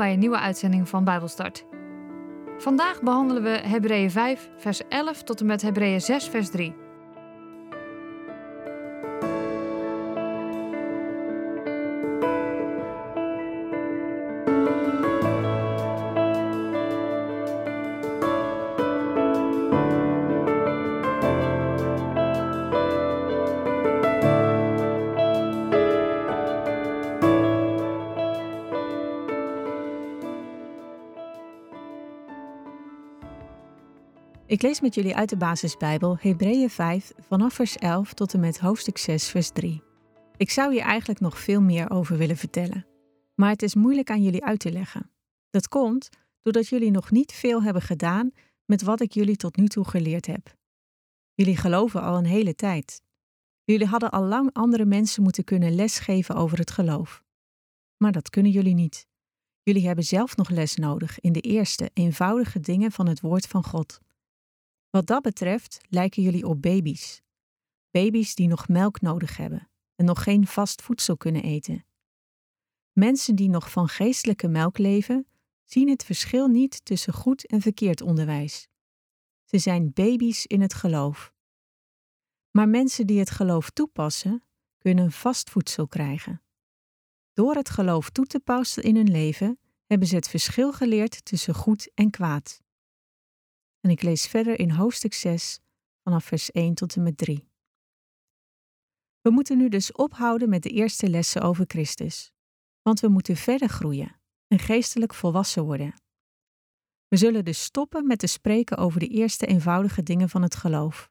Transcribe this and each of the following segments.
bij een nieuwe uitzending van Bijbelstart. Vandaag behandelen we Hebreeën 5, vers 11 tot en met Hebreeën 6, vers 3. Ik lees met jullie uit de basisbijbel Hebreeën 5 vanaf vers 11 tot en met hoofdstuk 6 vers 3. Ik zou hier eigenlijk nog veel meer over willen vertellen, maar het is moeilijk aan jullie uit te leggen. Dat komt doordat jullie nog niet veel hebben gedaan met wat ik jullie tot nu toe geleerd heb. Jullie geloven al een hele tijd. Jullie hadden al lang andere mensen moeten kunnen lesgeven over het geloof. Maar dat kunnen jullie niet. Jullie hebben zelf nog les nodig in de eerste, eenvoudige dingen van het woord van God. Wat dat betreft lijken jullie op baby's. Baby's die nog melk nodig hebben en nog geen vast voedsel kunnen eten. Mensen die nog van geestelijke melk leven, zien het verschil niet tussen goed en verkeerd onderwijs. Ze zijn baby's in het geloof. Maar mensen die het geloof toepassen, kunnen vast voedsel krijgen. Door het geloof toe te passen in hun leven, hebben ze het verschil geleerd tussen goed en kwaad. En ik lees verder in hoofdstuk 6 vanaf vers 1 tot en met 3. We moeten nu dus ophouden met de eerste lessen over Christus, want we moeten verder groeien en geestelijk volwassen worden. We zullen dus stoppen met te spreken over de eerste eenvoudige dingen van het geloof.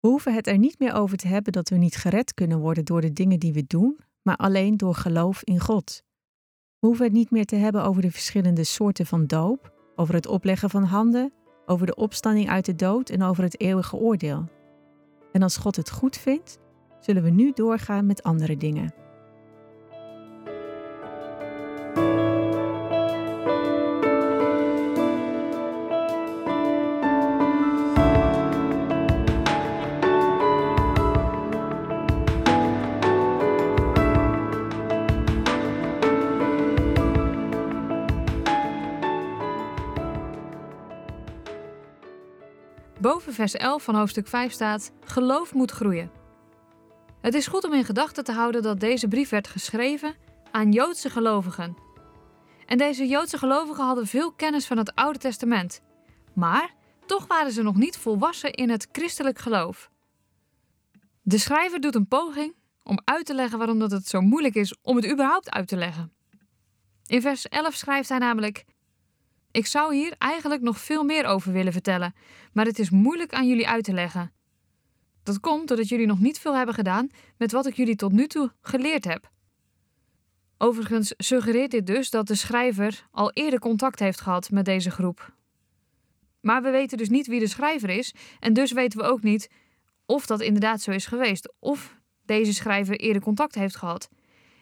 We hoeven het er niet meer over te hebben dat we niet gered kunnen worden door de dingen die we doen, maar alleen door geloof in God. We hoeven het niet meer te hebben over de verschillende soorten van doop, over het opleggen van handen, over de opstanding uit de dood en over het eeuwige oordeel. En als God het goed vindt, zullen we nu doorgaan met andere dingen. Vers 11 van hoofdstuk 5 staat: Geloof moet groeien. Het is goed om in gedachten te houden dat deze brief werd geschreven aan Joodse gelovigen. En deze Joodse gelovigen hadden veel kennis van het Oude Testament, maar toch waren ze nog niet volwassen in het christelijk geloof. De schrijver doet een poging om uit te leggen waarom dat het zo moeilijk is om het überhaupt uit te leggen. In vers 11 schrijft hij namelijk: ik zou hier eigenlijk nog veel meer over willen vertellen, maar het is moeilijk aan jullie uit te leggen. Dat komt doordat jullie nog niet veel hebben gedaan met wat ik jullie tot nu toe geleerd heb. Overigens suggereert dit dus dat de schrijver al eerder contact heeft gehad met deze groep. Maar we weten dus niet wie de schrijver is en dus weten we ook niet of dat inderdaad zo is geweest of deze schrijver eerder contact heeft gehad.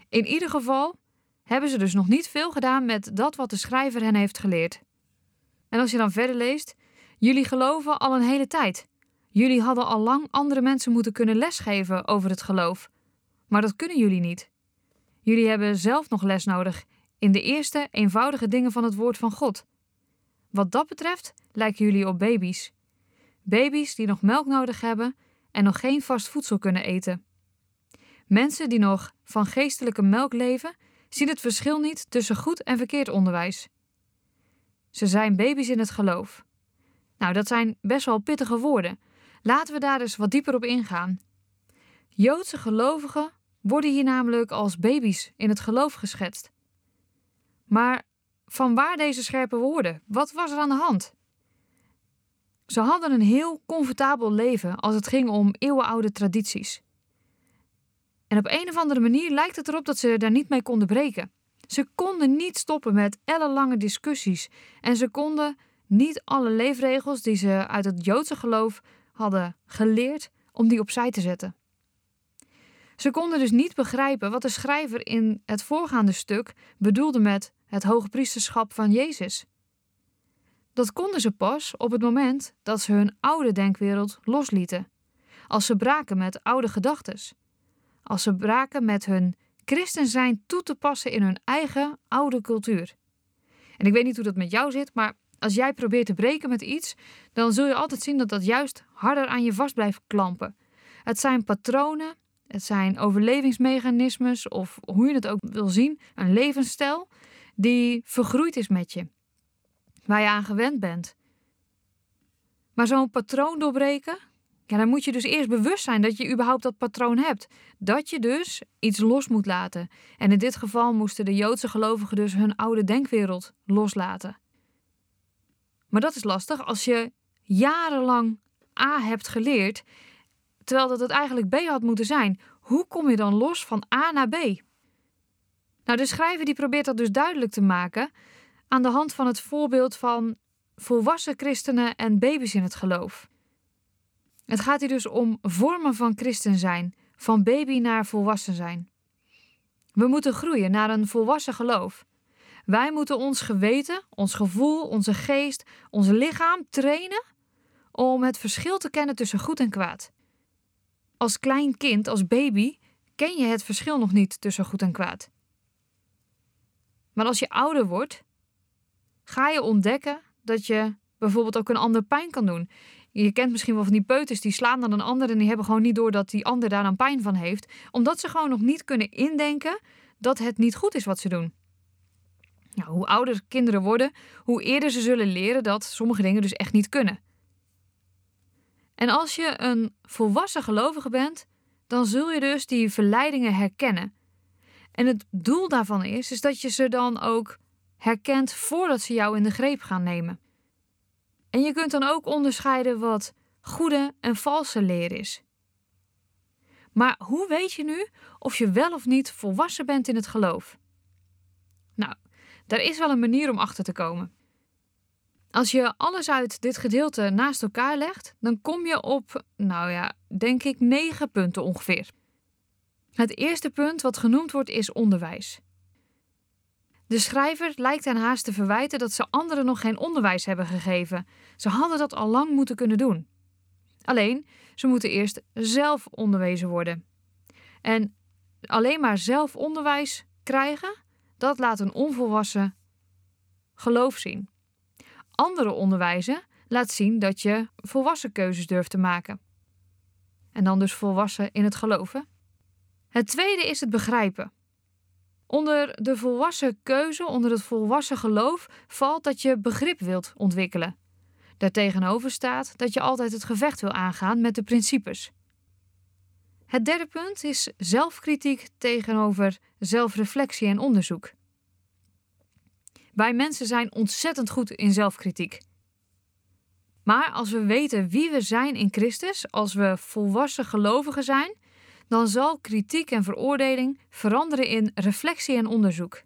In ieder geval hebben ze dus nog niet veel gedaan met dat wat de schrijver hen heeft geleerd. En als je dan verder leest, jullie geloven al een hele tijd. Jullie hadden al lang andere mensen moeten kunnen lesgeven over het geloof. Maar dat kunnen jullie niet. Jullie hebben zelf nog les nodig in de eerste eenvoudige dingen van het woord van God. Wat dat betreft lijken jullie op baby's. Baby's die nog melk nodig hebben en nog geen vast voedsel kunnen eten. Mensen die nog van geestelijke melk leven, zien het verschil niet tussen goed en verkeerd onderwijs. Ze zijn baby's in het geloof. Nou, dat zijn best wel pittige woorden. Laten we daar eens wat dieper op ingaan. Joodse gelovigen worden hier namelijk als baby's in het geloof geschetst. Maar van waar deze scherpe woorden? Wat was er aan de hand? Ze hadden een heel comfortabel leven als het ging om eeuwenoude tradities. En op een of andere manier lijkt het erop dat ze daar niet mee konden breken. Ze konden niet stoppen met ellenlange discussies en ze konden niet alle leefregels die ze uit het Joodse geloof hadden geleerd, om die opzij te zetten. Ze konden dus niet begrijpen wat de schrijver in het voorgaande stuk bedoelde met het hoge priesterschap van Jezus. Dat konden ze pas op het moment dat ze hun oude denkwereld loslieten, als ze braken met oude gedachtes, als ze braken met hun christen zijn toe te passen in hun eigen oude cultuur. En ik weet niet hoe dat met jou zit, maar als jij probeert te breken met iets, dan zul je altijd zien dat dat juist harder aan je vast blijft klampen. Het zijn patronen, het zijn overlevingsmechanismes of hoe je het ook wil zien, een levensstijl die vergroeid is met je, waar je aan gewend bent. Maar zo'n patroon doorbreken, ja, dan moet je dus eerst bewust zijn dat je überhaupt dat patroon hebt. Dat je dus iets los moet laten. En in dit geval moesten de Joodse gelovigen dus hun oude denkwereld loslaten. Maar dat is lastig als je jarenlang A hebt geleerd, terwijl dat het eigenlijk B had moeten zijn. Hoe kom je dan los van A naar B? Nou, de schrijver die probeert dat dus duidelijk te maken aan de hand van het voorbeeld van volwassen christenen en baby's in het geloof. Het gaat hier dus om vormen van christen zijn, van baby naar volwassen zijn. We moeten groeien naar een volwassen geloof. Wij moeten ons geweten, ons gevoel, onze geest, ons lichaam trainen om het verschil te kennen tussen goed en kwaad. Als klein kind, als baby, ken je het verschil nog niet tussen goed en kwaad. Maar als je ouder wordt, ga je ontdekken dat je bijvoorbeeld ook een ander pijn kan doen. Je kent misschien wel van die peuters die slaan dan een ander en die hebben gewoon niet door dat die ander daar dan pijn van heeft, omdat ze gewoon nog niet kunnen indenken dat het niet goed is wat ze doen. Nou, hoe ouder kinderen worden, hoe eerder ze zullen leren dat sommige dingen dus echt niet kunnen. En als je een volwassen gelovige bent, dan zul je dus die verleidingen herkennen. En het doel daarvan is, is dat je ze dan ook herkent voordat ze jou in de greep gaan nemen. En je kunt dan ook onderscheiden wat goede en valse leer is. Maar hoe weet je nu of je wel of niet volwassen bent in het geloof? Nou, daar is wel een manier om achter te komen. Als je alles uit dit gedeelte naast elkaar legt, dan kom je op, nou ja, denk ik negen punten ongeveer. Het eerste punt wat genoemd wordt is onderwijs. De schrijver lijkt hen haast te verwijten dat ze anderen nog geen onderwijs hebben gegeven. Ze hadden dat al lang moeten kunnen doen. Alleen, ze moeten eerst zelf onderwezen worden. En alleen maar zelf onderwijs krijgen, dat laat een onvolwassen geloof zien. Andere onderwijzen laat zien dat je volwassen keuzes durft te maken. En dan dus volwassen in het geloven. Het tweede is het begrijpen. Onder de volwassen keuze, onder het volwassen geloof, valt dat je begrip wilt ontwikkelen. Daartegenover staat dat je altijd het gevecht wil aangaan met de principes. Het derde punt is zelfkritiek tegenover zelfreflectie en onderzoek. Wij mensen zijn ontzettend goed in zelfkritiek. Maar als we weten wie we zijn in Christus, als we volwassen gelovigen zijn, dan zal kritiek en veroordeling veranderen in reflectie en onderzoek.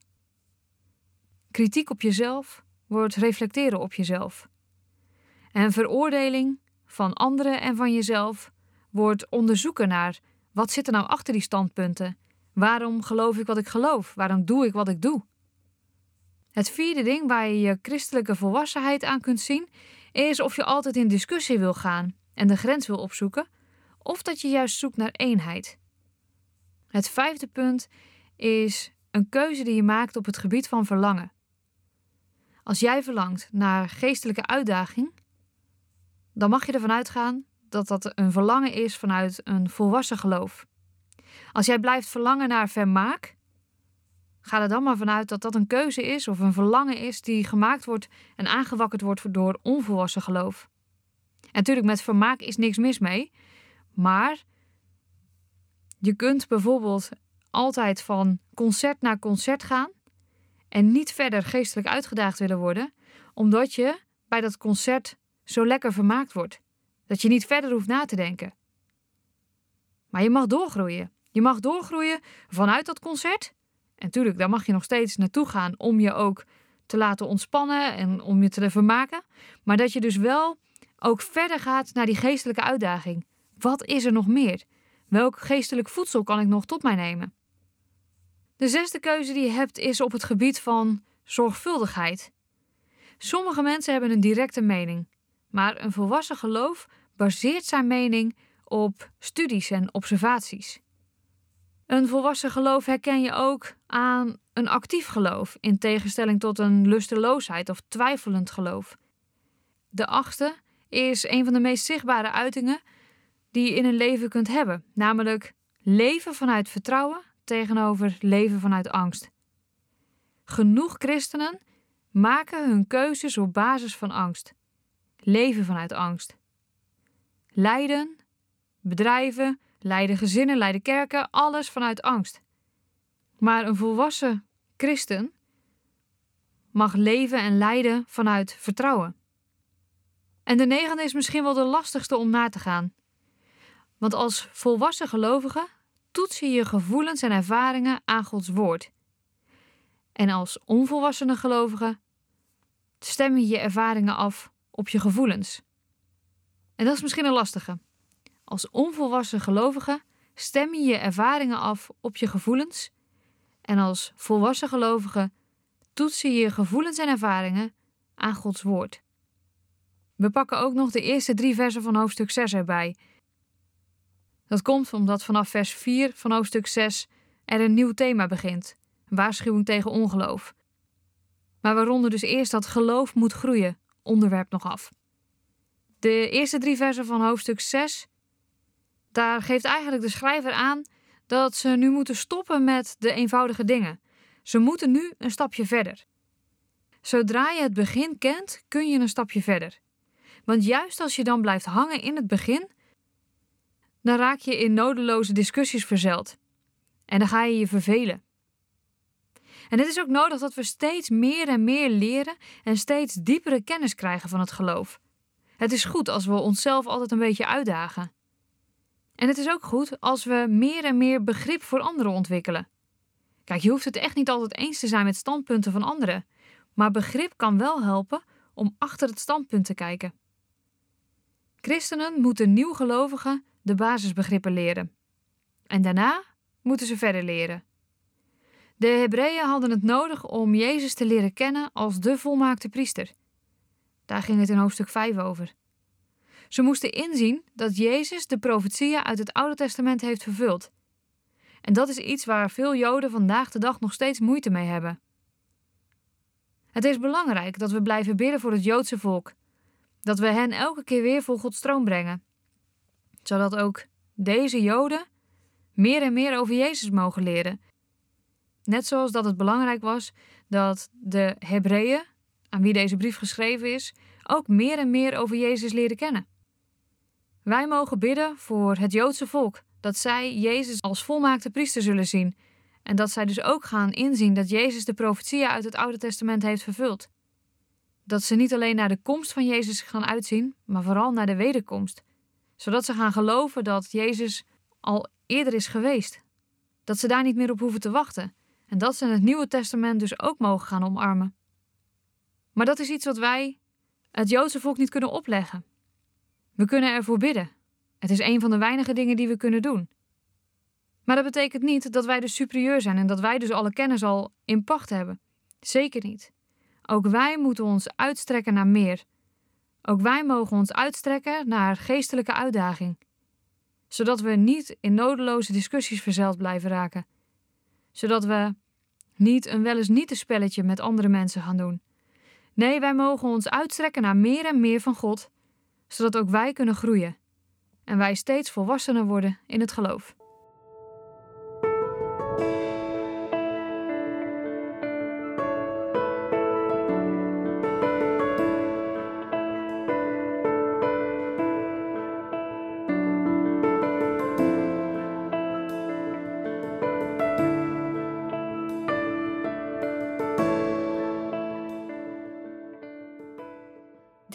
Kritiek op jezelf wordt reflecteren op jezelf. En veroordeling van anderen en van jezelf wordt onderzoeken naar wat zit er nou achter die standpunten? Waarom geloof ik wat ik geloof? Waarom doe ik wat ik doe? Het vierde ding waar je je christelijke volwassenheid aan kunt zien, is of je altijd in discussie wil gaan en de grens wil opzoeken, of dat je juist zoekt naar eenheid. Het vijfde punt is een keuze die je maakt op het gebied van verlangen. Als jij verlangt naar geestelijke uitdaging, dan mag je ervan uitgaan dat dat een verlangen is vanuit een volwassen geloof. Als jij blijft verlangen naar vermaak, ga er dan maar vanuit dat dat een keuze is of een verlangen is die gemaakt wordt en aangewakkerd wordt door onvolwassen geloof. En natuurlijk, met vermaak is niks mis mee, maar je kunt bijvoorbeeld altijd van concert naar concert gaan en niet verder geestelijk uitgedaagd willen worden, omdat je bij dat concert zo lekker vermaakt wordt. Dat je niet verder hoeft na te denken. Maar je mag doorgroeien. Je mag doorgroeien vanuit dat concert. En natuurlijk, daar mag je nog steeds naartoe gaan om je ook te laten ontspannen en om je te vermaken. Maar dat je dus wel ook verder gaat naar die geestelijke uitdaging. Wat is er nog meer? Welk geestelijk voedsel kan ik nog tot mij nemen? De zesde keuze die je hebt is op het gebied van zorgvuldigheid. Sommige mensen hebben een directe mening, maar een volwassen geloof baseert zijn mening op studies en observaties. Een volwassen geloof herken je ook aan een actief geloof, in tegenstelling tot een lusteloosheid of twijfelend geloof. De achtste is een van de meest zichtbare uitingen die je in een leven kunt hebben, namelijk leven vanuit vertrouwen tegenover leven vanuit angst. Genoeg christenen maken hun keuzes op basis van angst, leven vanuit angst. Lijden, bedrijven, leiden gezinnen, leiden kerken, alles vanuit angst. Maar een volwassen christen mag leven en lijden vanuit vertrouwen. En de negende is misschien wel de lastigste om na te gaan. Want als volwassen gelovige toets je je gevoelens en ervaringen aan Gods woord. En als onvolwassene gelovige stem je je ervaringen af op je gevoelens. En dat is misschien een lastige. Als onvolwassen gelovige stem je je ervaringen af op je gevoelens. En als volwassen gelovige toets je je gevoelens en ervaringen aan Gods woord. We pakken ook nog de eerste drie versen van hoofdstuk 6 erbij. Dat komt omdat vanaf vers 4 van hoofdstuk 6 er een nieuw thema begint: waarschuwing tegen ongeloof. Maar we ronden dus eerst dat geloof moet groeien onderwerp nog af. De eerste drie versen van hoofdstuk 6, daar geeft eigenlijk de schrijver aan dat ze nu moeten stoppen met de eenvoudige dingen. Ze moeten nu een stapje verder. Zodra je het begin kent, kun je een stapje verder. Want juist als je dan blijft hangen in het begin, dan raak je in nodeloze discussies verzeld. En dan ga je je vervelen. En het is ook nodig dat we steeds meer en meer leren en steeds diepere kennis krijgen van het geloof. Het is goed als we onszelf altijd een beetje uitdagen. En het is ook goed als we meer en meer begrip voor anderen ontwikkelen. Kijk, je hoeft het echt niet altijd eens te zijn met standpunten van anderen, maar begrip kan wel helpen om achter het standpunt te kijken. Christenen moeten nieuwgelovigen de basisbegrippen leren. En daarna moeten ze verder leren. De Hebreeën hadden het nodig om Jezus te leren kennen als de volmaakte priester. Daar ging het in hoofdstuk 5 over. Ze moesten inzien dat Jezus de profetieën uit het Oude Testament heeft vervuld. En dat is iets waar veel Joden vandaag de dag nog steeds moeite mee hebben. Het is belangrijk dat we blijven bidden voor het Joodse volk, dat we hen elke keer weer voor Gods stroom brengen, zodat ook deze Joden meer en meer over Jezus mogen leren. Net zoals dat het belangrijk was dat de Hebreeën, aan wie deze brief geschreven is, ook meer en meer over Jezus leren kennen. Wij mogen bidden voor het Joodse volk, dat zij Jezus als volmaakte priester zullen zien en dat zij dus ook gaan inzien dat Jezus de profetieën uit het Oude Testament heeft vervuld. Dat ze niet alleen naar de komst van Jezus gaan uitzien, maar vooral naar de wederkomst, zodat ze gaan geloven dat Jezus al eerder is geweest, dat ze daar niet meer op hoeven te wachten en dat ze het Nieuwe Testament dus ook mogen gaan omarmen. Maar dat is iets wat wij, het Joodse volk, niet kunnen opleggen. We kunnen ervoor bidden. Het is een van de weinige dingen die we kunnen doen. Maar dat betekent niet dat wij dus superieur zijn en dat wij dus alle kennis al in pacht hebben. Zeker niet. Ook wij moeten ons uitstrekken naar meer. Ook wij mogen ons uitstrekken naar geestelijke uitdaging, zodat we niet in nodeloze discussies verzeild blijven raken, zodat we niet een wel eens niet een spelletje met andere mensen gaan doen. Nee, wij mogen ons uitstrekken naar meer en meer van God, zodat ook wij kunnen groeien en wij steeds volwassener worden in het geloof.